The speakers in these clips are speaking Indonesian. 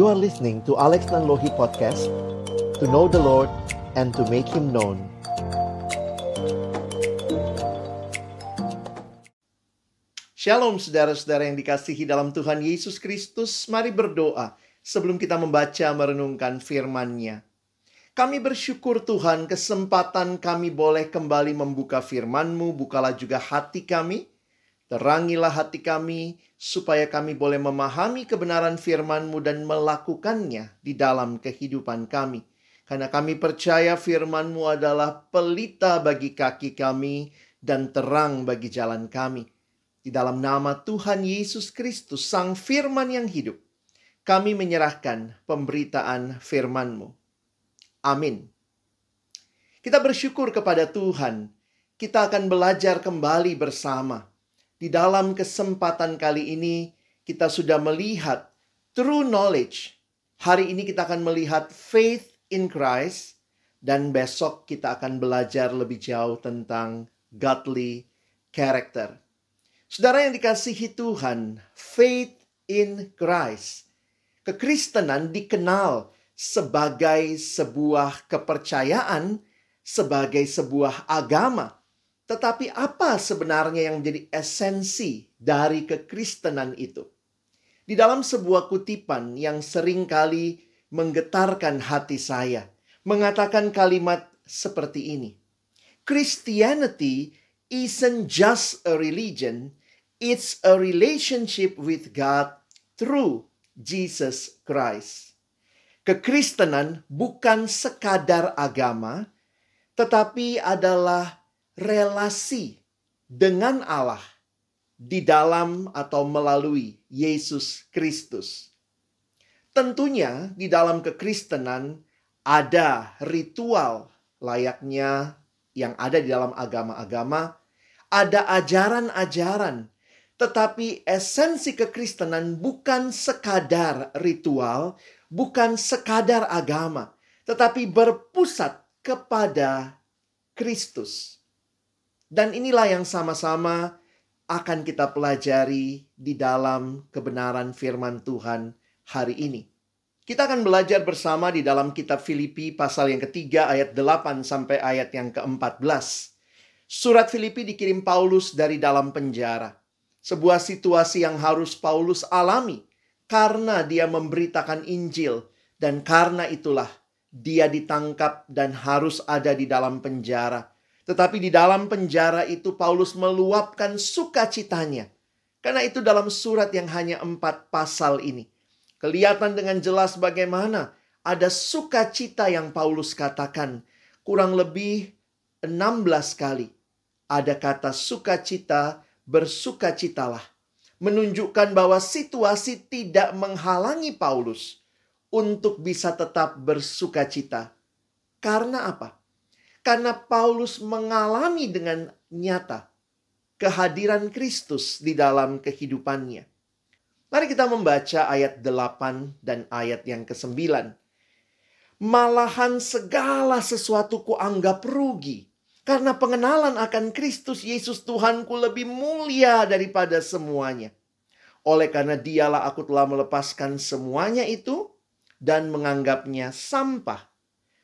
You are listening to Alex Nanlohi Podcast To know the Lord and to make Him known. Shalom saudara-saudara yang dikasihi dalam Tuhan Yesus Kristus. Mari berdoa sebelum kita membaca merenungkan firman-Nya. Kami bersyukur Tuhan kesempatan kami boleh kembali membuka firman-Mu. Bukalah juga hati kami Terangilah hati kami supaya kami boleh memahami kebenaran firman-Mu dan melakukannya di dalam kehidupan kami. Karena kami percaya firman-Mu adalah pelita bagi kaki kami dan terang bagi jalan kami. Di dalam nama Tuhan Yesus Kristus, Sang Firman yang hidup, kami menyerahkan pemberitaan firman-Mu. Amin. Kita bersyukur kepada Tuhan. Kita akan belajar kembali bersama di dalam kesempatan kali ini kita sudah melihat true knowledge. Hari ini kita akan melihat faith in Christ dan besok kita akan belajar lebih jauh tentang godly character. Saudara yang dikasihi Tuhan, faith in Christ. Kekristenan dikenal sebagai sebuah kepercayaan, sebagai sebuah agama tetapi apa sebenarnya yang menjadi esensi dari kekristenan itu? Di dalam sebuah kutipan yang sering kali menggetarkan hati saya, mengatakan kalimat seperti ini. Christianity isn't just a religion, it's a relationship with God through Jesus Christ. Kekristenan bukan sekadar agama, tetapi adalah relasi dengan Allah di dalam atau melalui Yesus Kristus. Tentunya di dalam kekristenan ada ritual layaknya yang ada di dalam agama-agama, ada ajaran-ajaran, tetapi esensi kekristenan bukan sekadar ritual, bukan sekadar agama, tetapi berpusat kepada Kristus. Dan inilah yang sama-sama akan kita pelajari di dalam kebenaran firman Tuhan hari ini. Kita akan belajar bersama di dalam kitab Filipi pasal yang ketiga ayat 8 sampai ayat yang ke-14. Surat Filipi dikirim Paulus dari dalam penjara. Sebuah situasi yang harus Paulus alami karena dia memberitakan Injil dan karena itulah dia ditangkap dan harus ada di dalam penjara. Tetapi di dalam penjara itu Paulus meluapkan sukacitanya. Karena itu dalam surat yang hanya empat pasal ini. Kelihatan dengan jelas bagaimana ada sukacita yang Paulus katakan. Kurang lebih 16 kali. Ada kata sukacita, bersukacitalah. Menunjukkan bahwa situasi tidak menghalangi Paulus untuk bisa tetap bersukacita. Karena apa? Karena Paulus mengalami dengan nyata kehadiran Kristus di dalam kehidupannya. Mari kita membaca ayat 8 dan ayat yang ke-9. Malahan segala sesuatu kuanggap rugi. Karena pengenalan akan Kristus Yesus Tuhanku lebih mulia daripada semuanya. Oleh karena dialah aku telah melepaskan semuanya itu dan menganggapnya sampah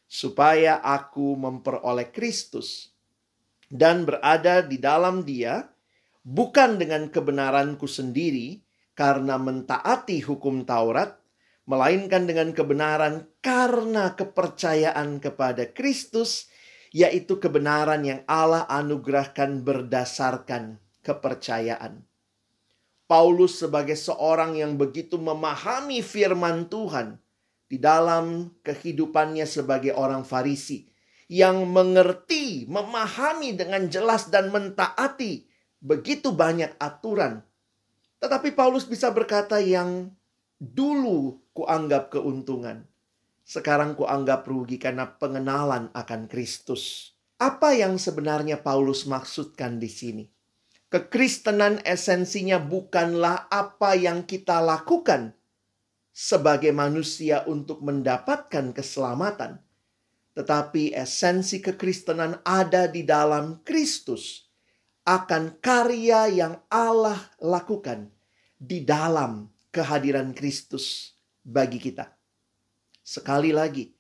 supaya aku memperoleh Kristus dan berada di dalam Dia, bukan dengan kebenaranku sendiri karena mentaati hukum Taurat, melainkan dengan kebenaran karena kepercayaan kepada Kristus, yaitu kebenaran yang Allah anugerahkan berdasarkan kepercayaan. Paulus, sebagai seorang yang begitu memahami firman Tuhan, di dalam kehidupannya sebagai orang Farisi yang mengerti, memahami dengan jelas dan mentaati begitu banyak aturan. Tetapi Paulus bisa berkata yang dulu kuanggap keuntungan, sekarang kuanggap rugi karena pengenalan akan Kristus. Apa yang sebenarnya Paulus maksudkan di sini? Kekristenan esensinya bukanlah apa yang kita lakukan, sebagai manusia untuk mendapatkan keselamatan, tetapi esensi kekristenan ada di dalam Kristus akan karya yang Allah lakukan di dalam kehadiran Kristus bagi kita. Sekali lagi,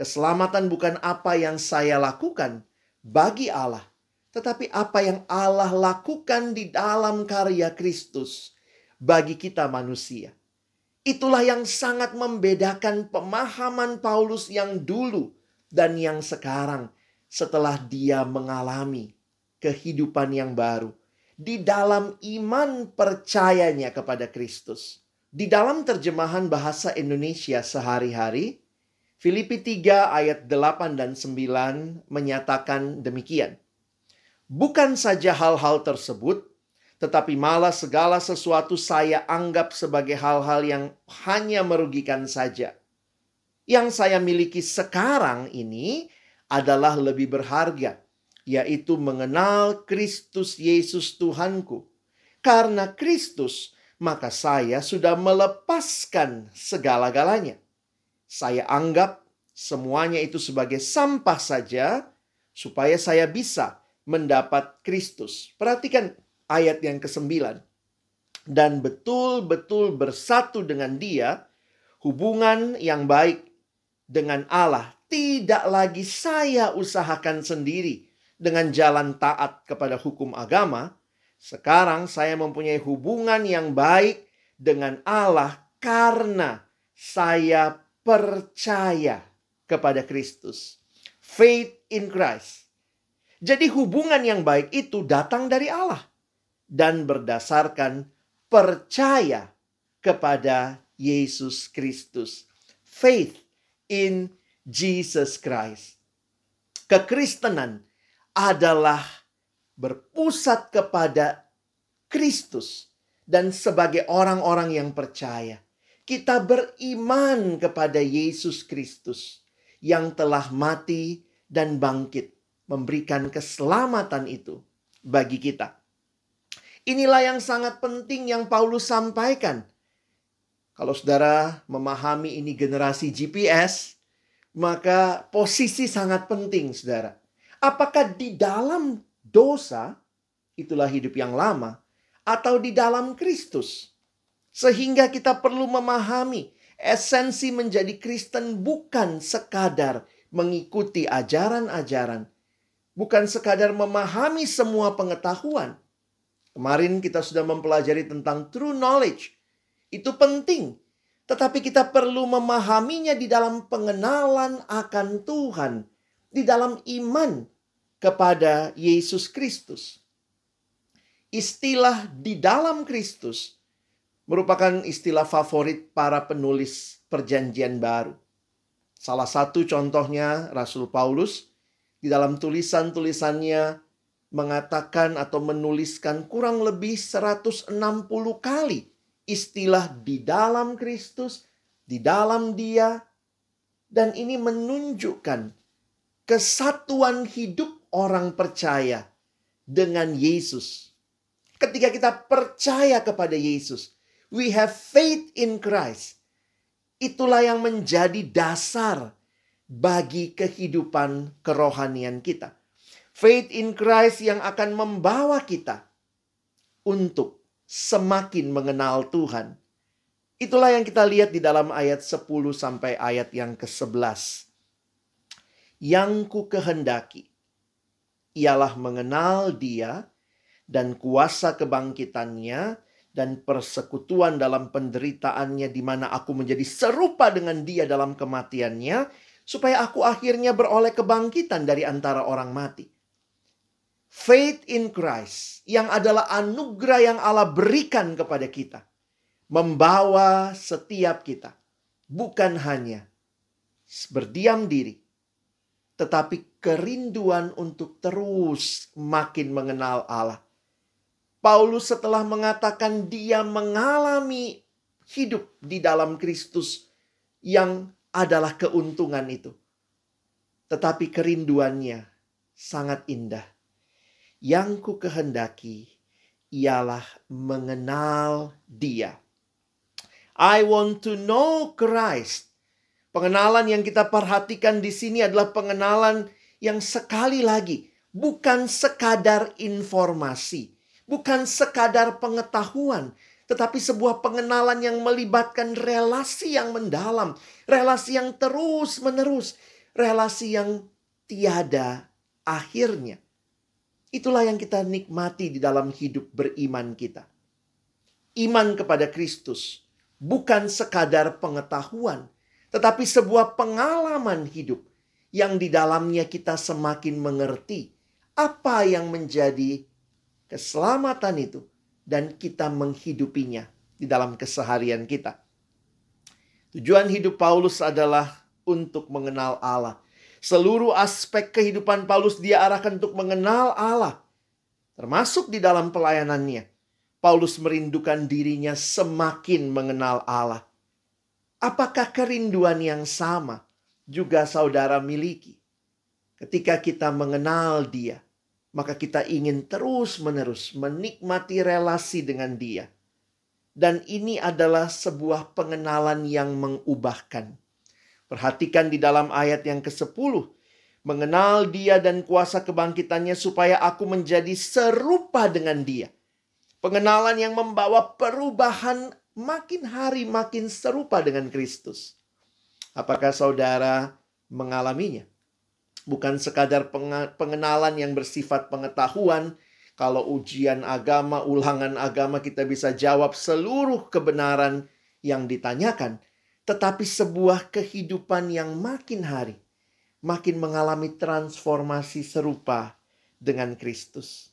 keselamatan bukan apa yang saya lakukan bagi Allah, tetapi apa yang Allah lakukan di dalam karya Kristus bagi kita manusia. Itulah yang sangat membedakan pemahaman Paulus yang dulu dan yang sekarang setelah dia mengalami kehidupan yang baru di dalam iman percayanya kepada Kristus. Di dalam terjemahan bahasa Indonesia sehari-hari, Filipi 3 ayat 8 dan 9 menyatakan demikian. Bukan saja hal-hal tersebut, tetapi malah segala sesuatu saya anggap sebagai hal-hal yang hanya merugikan saja. Yang saya miliki sekarang ini adalah lebih berharga, yaitu mengenal Kristus Yesus Tuhanku. Karena Kristus maka saya sudah melepaskan segala-galanya. Saya anggap semuanya itu sebagai sampah saja, supaya saya bisa mendapat Kristus. Perhatikan ayat yang ke-9. Dan betul-betul bersatu dengan dia, hubungan yang baik dengan Allah tidak lagi saya usahakan sendiri dengan jalan taat kepada hukum agama, sekarang saya mempunyai hubungan yang baik dengan Allah karena saya percaya kepada Kristus. Faith in Christ. Jadi hubungan yang baik itu datang dari Allah dan berdasarkan percaya kepada Yesus Kristus. Faith in Jesus Christ. Kekristenan adalah berpusat kepada Kristus dan sebagai orang-orang yang percaya. Kita beriman kepada Yesus Kristus yang telah mati dan bangkit, memberikan keselamatan itu bagi kita. Inilah yang sangat penting yang Paulus sampaikan. Kalau saudara memahami ini generasi GPS, maka posisi sangat penting, saudara. Apakah di dalam dosa, itulah hidup yang lama, atau di dalam Kristus. Sehingga kita perlu memahami esensi menjadi Kristen bukan sekadar mengikuti ajaran-ajaran, bukan sekadar memahami semua pengetahuan. Kemarin kita sudah mempelajari tentang true knowledge. Itu penting, tetapi kita perlu memahaminya di dalam pengenalan akan Tuhan, di dalam iman kepada Yesus Kristus. Istilah di dalam Kristus merupakan istilah favorit para penulis Perjanjian Baru. Salah satu contohnya Rasul Paulus di dalam tulisan-tulisannya mengatakan atau menuliskan kurang lebih 160 kali istilah di dalam Kristus, di dalam Dia, dan ini menunjukkan kesatuan hidup orang percaya dengan Yesus. Ketika kita percaya kepada Yesus, we have faith in Christ. Itulah yang menjadi dasar bagi kehidupan kerohanian kita. Faith in Christ yang akan membawa kita untuk semakin mengenal Tuhan. Itulah yang kita lihat di dalam ayat 10 sampai ayat yang ke-11. Yang ku kehendaki ialah mengenal Dia dan kuasa kebangkitannya dan persekutuan dalam penderitaannya di mana aku menjadi serupa dengan Dia dalam kematiannya supaya aku akhirnya beroleh kebangkitan dari antara orang mati. Faith in Christ yang adalah anugerah yang Allah berikan kepada kita membawa setiap kita bukan hanya berdiam diri tetapi kerinduan untuk terus makin mengenal Allah. Paulus setelah mengatakan dia mengalami hidup di dalam Kristus yang adalah keuntungan itu. Tetapi kerinduannya sangat indah. Yang ku kehendaki ialah mengenal dia. I want to know Christ Pengenalan yang kita perhatikan di sini adalah pengenalan yang sekali lagi bukan sekadar informasi, bukan sekadar pengetahuan, tetapi sebuah pengenalan yang melibatkan relasi yang mendalam, relasi yang terus-menerus, relasi yang tiada akhirnya. Itulah yang kita nikmati di dalam hidup beriman kita. Iman kepada Kristus bukan sekadar pengetahuan, tetapi sebuah pengalaman hidup yang di dalamnya kita semakin mengerti apa yang menjadi keselamatan itu dan kita menghidupinya di dalam keseharian kita. Tujuan hidup Paulus adalah untuk mengenal Allah. Seluruh aspek kehidupan Paulus dia arahkan untuk mengenal Allah. Termasuk di dalam pelayanannya. Paulus merindukan dirinya semakin mengenal Allah. Apakah kerinduan yang sama juga saudara miliki? Ketika kita mengenal dia, maka kita ingin terus-menerus menikmati relasi dengan Dia. Dan ini adalah sebuah pengenalan yang mengubahkan. Perhatikan di dalam ayat yang ke-10. Mengenal dia dan kuasa kebangkitannya supaya aku menjadi serupa dengan dia. Pengenalan yang membawa perubahan makin hari makin serupa dengan Kristus. Apakah saudara mengalaminya? bukan sekadar pengenalan yang bersifat pengetahuan. Kalau ujian agama, ulangan agama, kita bisa jawab seluruh kebenaran yang ditanyakan, tetapi sebuah kehidupan yang makin hari makin mengalami transformasi serupa dengan Kristus.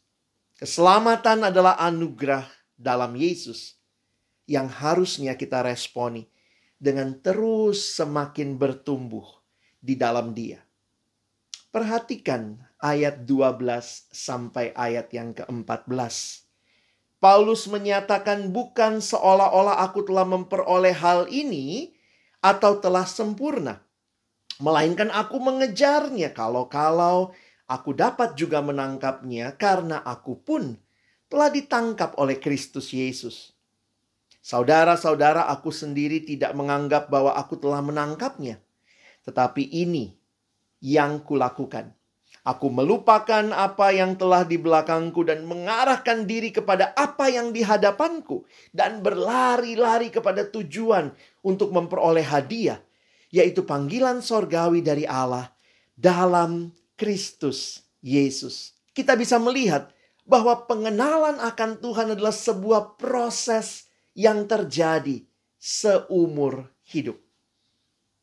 Keselamatan adalah anugerah dalam Yesus yang harusnya kita responi dengan terus semakin bertumbuh di dalam Dia. Perhatikan ayat 12 sampai ayat yang ke-14. Paulus menyatakan bukan seolah-olah aku telah memperoleh hal ini atau telah sempurna. Melainkan aku mengejarnya kalau-kalau aku dapat juga menangkapnya karena aku pun telah ditangkap oleh Kristus Yesus. Saudara-saudara, aku sendiri tidak menganggap bahwa aku telah menangkapnya. Tetapi ini yang kulakukan. Aku melupakan apa yang telah di belakangku dan mengarahkan diri kepada apa yang di hadapanku dan berlari-lari kepada tujuan untuk memperoleh hadiah, yaitu panggilan sorgawi dari Allah dalam Kristus Yesus. Kita bisa melihat bahwa pengenalan akan Tuhan adalah sebuah proses yang terjadi seumur hidup.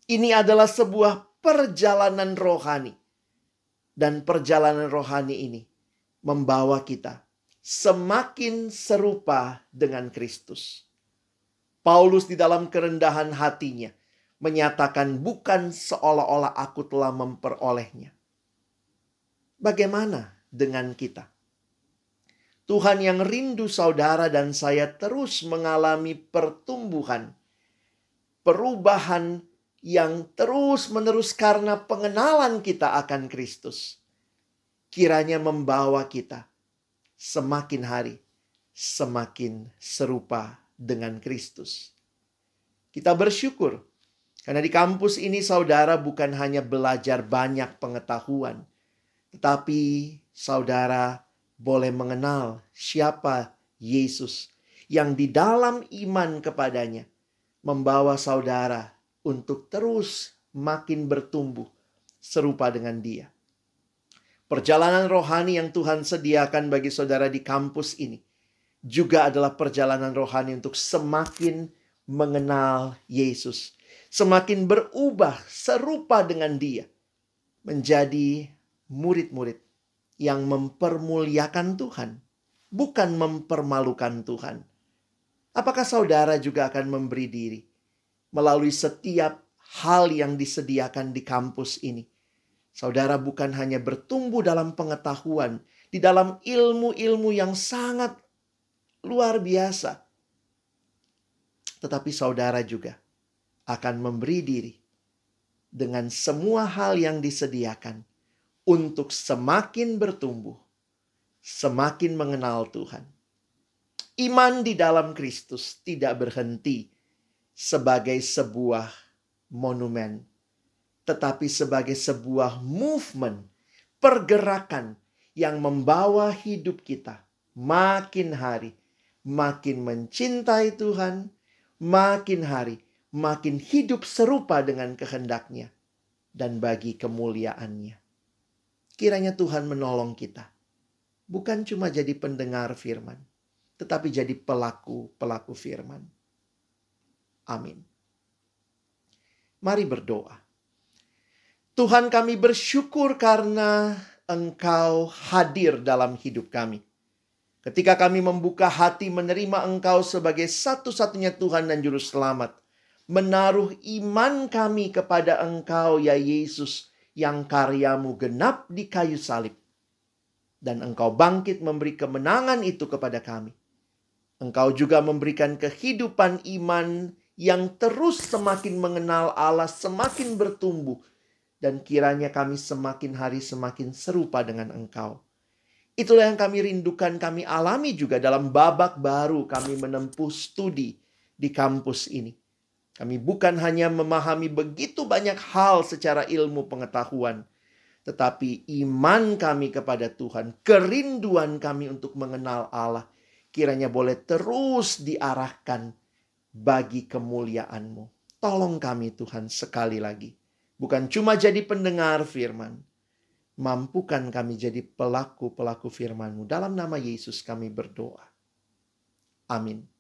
Ini adalah sebuah perjalanan rohani. Dan perjalanan rohani ini membawa kita semakin serupa dengan Kristus. Paulus di dalam kerendahan hatinya menyatakan bukan seolah-olah aku telah memperolehnya. Bagaimana dengan kita? Tuhan yang rindu saudara dan saya terus mengalami pertumbuhan, perubahan yang terus-menerus karena pengenalan kita akan Kristus. Kiranya membawa kita semakin hari semakin serupa dengan Kristus. Kita bersyukur karena di kampus ini saudara bukan hanya belajar banyak pengetahuan, tetapi saudara boleh mengenal siapa Yesus yang di dalam iman kepadanya membawa saudara untuk terus makin bertumbuh serupa dengan Dia. Perjalanan rohani yang Tuhan sediakan bagi saudara di kampus ini juga adalah perjalanan rohani untuk semakin mengenal Yesus, semakin berubah serupa dengan Dia, menjadi murid-murid yang mempermuliakan Tuhan, bukan mempermalukan Tuhan. Apakah saudara juga akan memberi diri melalui setiap hal yang disediakan di kampus ini. Saudara bukan hanya bertumbuh dalam pengetahuan, di dalam ilmu-ilmu yang sangat luar biasa, tetapi saudara juga akan memberi diri dengan semua hal yang disediakan untuk semakin bertumbuh, semakin mengenal Tuhan. Iman di dalam Kristus tidak berhenti sebagai sebuah monumen, tetapi sebagai sebuah movement, pergerakan yang membawa hidup kita makin hari makin mencintai Tuhan, makin hari makin hidup serupa dengan kehendaknya dan bagi kemuliaannya. Kiranya Tuhan menolong kita. Bukan cuma jadi pendengar firman, tetapi jadi pelaku-pelaku firman. Amin. Mari berdoa. Tuhan kami bersyukur karena Engkau hadir dalam hidup kami. Ketika kami membuka hati menerima Engkau sebagai satu-satunya Tuhan dan Juru Selamat, menaruh iman kami kepada Engkau, ya Yesus, yang karyamu genap di kayu salib. Dan Engkau bangkit memberi kemenangan itu kepada kami. Engkau juga memberikan kehidupan iman yang terus semakin mengenal Allah, semakin bertumbuh, dan kiranya kami semakin hari semakin serupa dengan Engkau. Itulah yang kami rindukan, kami alami juga dalam babak baru kami menempuh studi di kampus ini. Kami bukan hanya memahami begitu banyak hal secara ilmu pengetahuan, tetapi iman kami kepada Tuhan, kerinduan kami untuk mengenal Allah, kiranya boleh terus diarahkan bagi kemuliaan-Mu. Tolong kami Tuhan sekali lagi. Bukan cuma jadi pendengar firman. Mampukan kami jadi pelaku-pelaku firman-Mu. Dalam nama Yesus kami berdoa. Amin.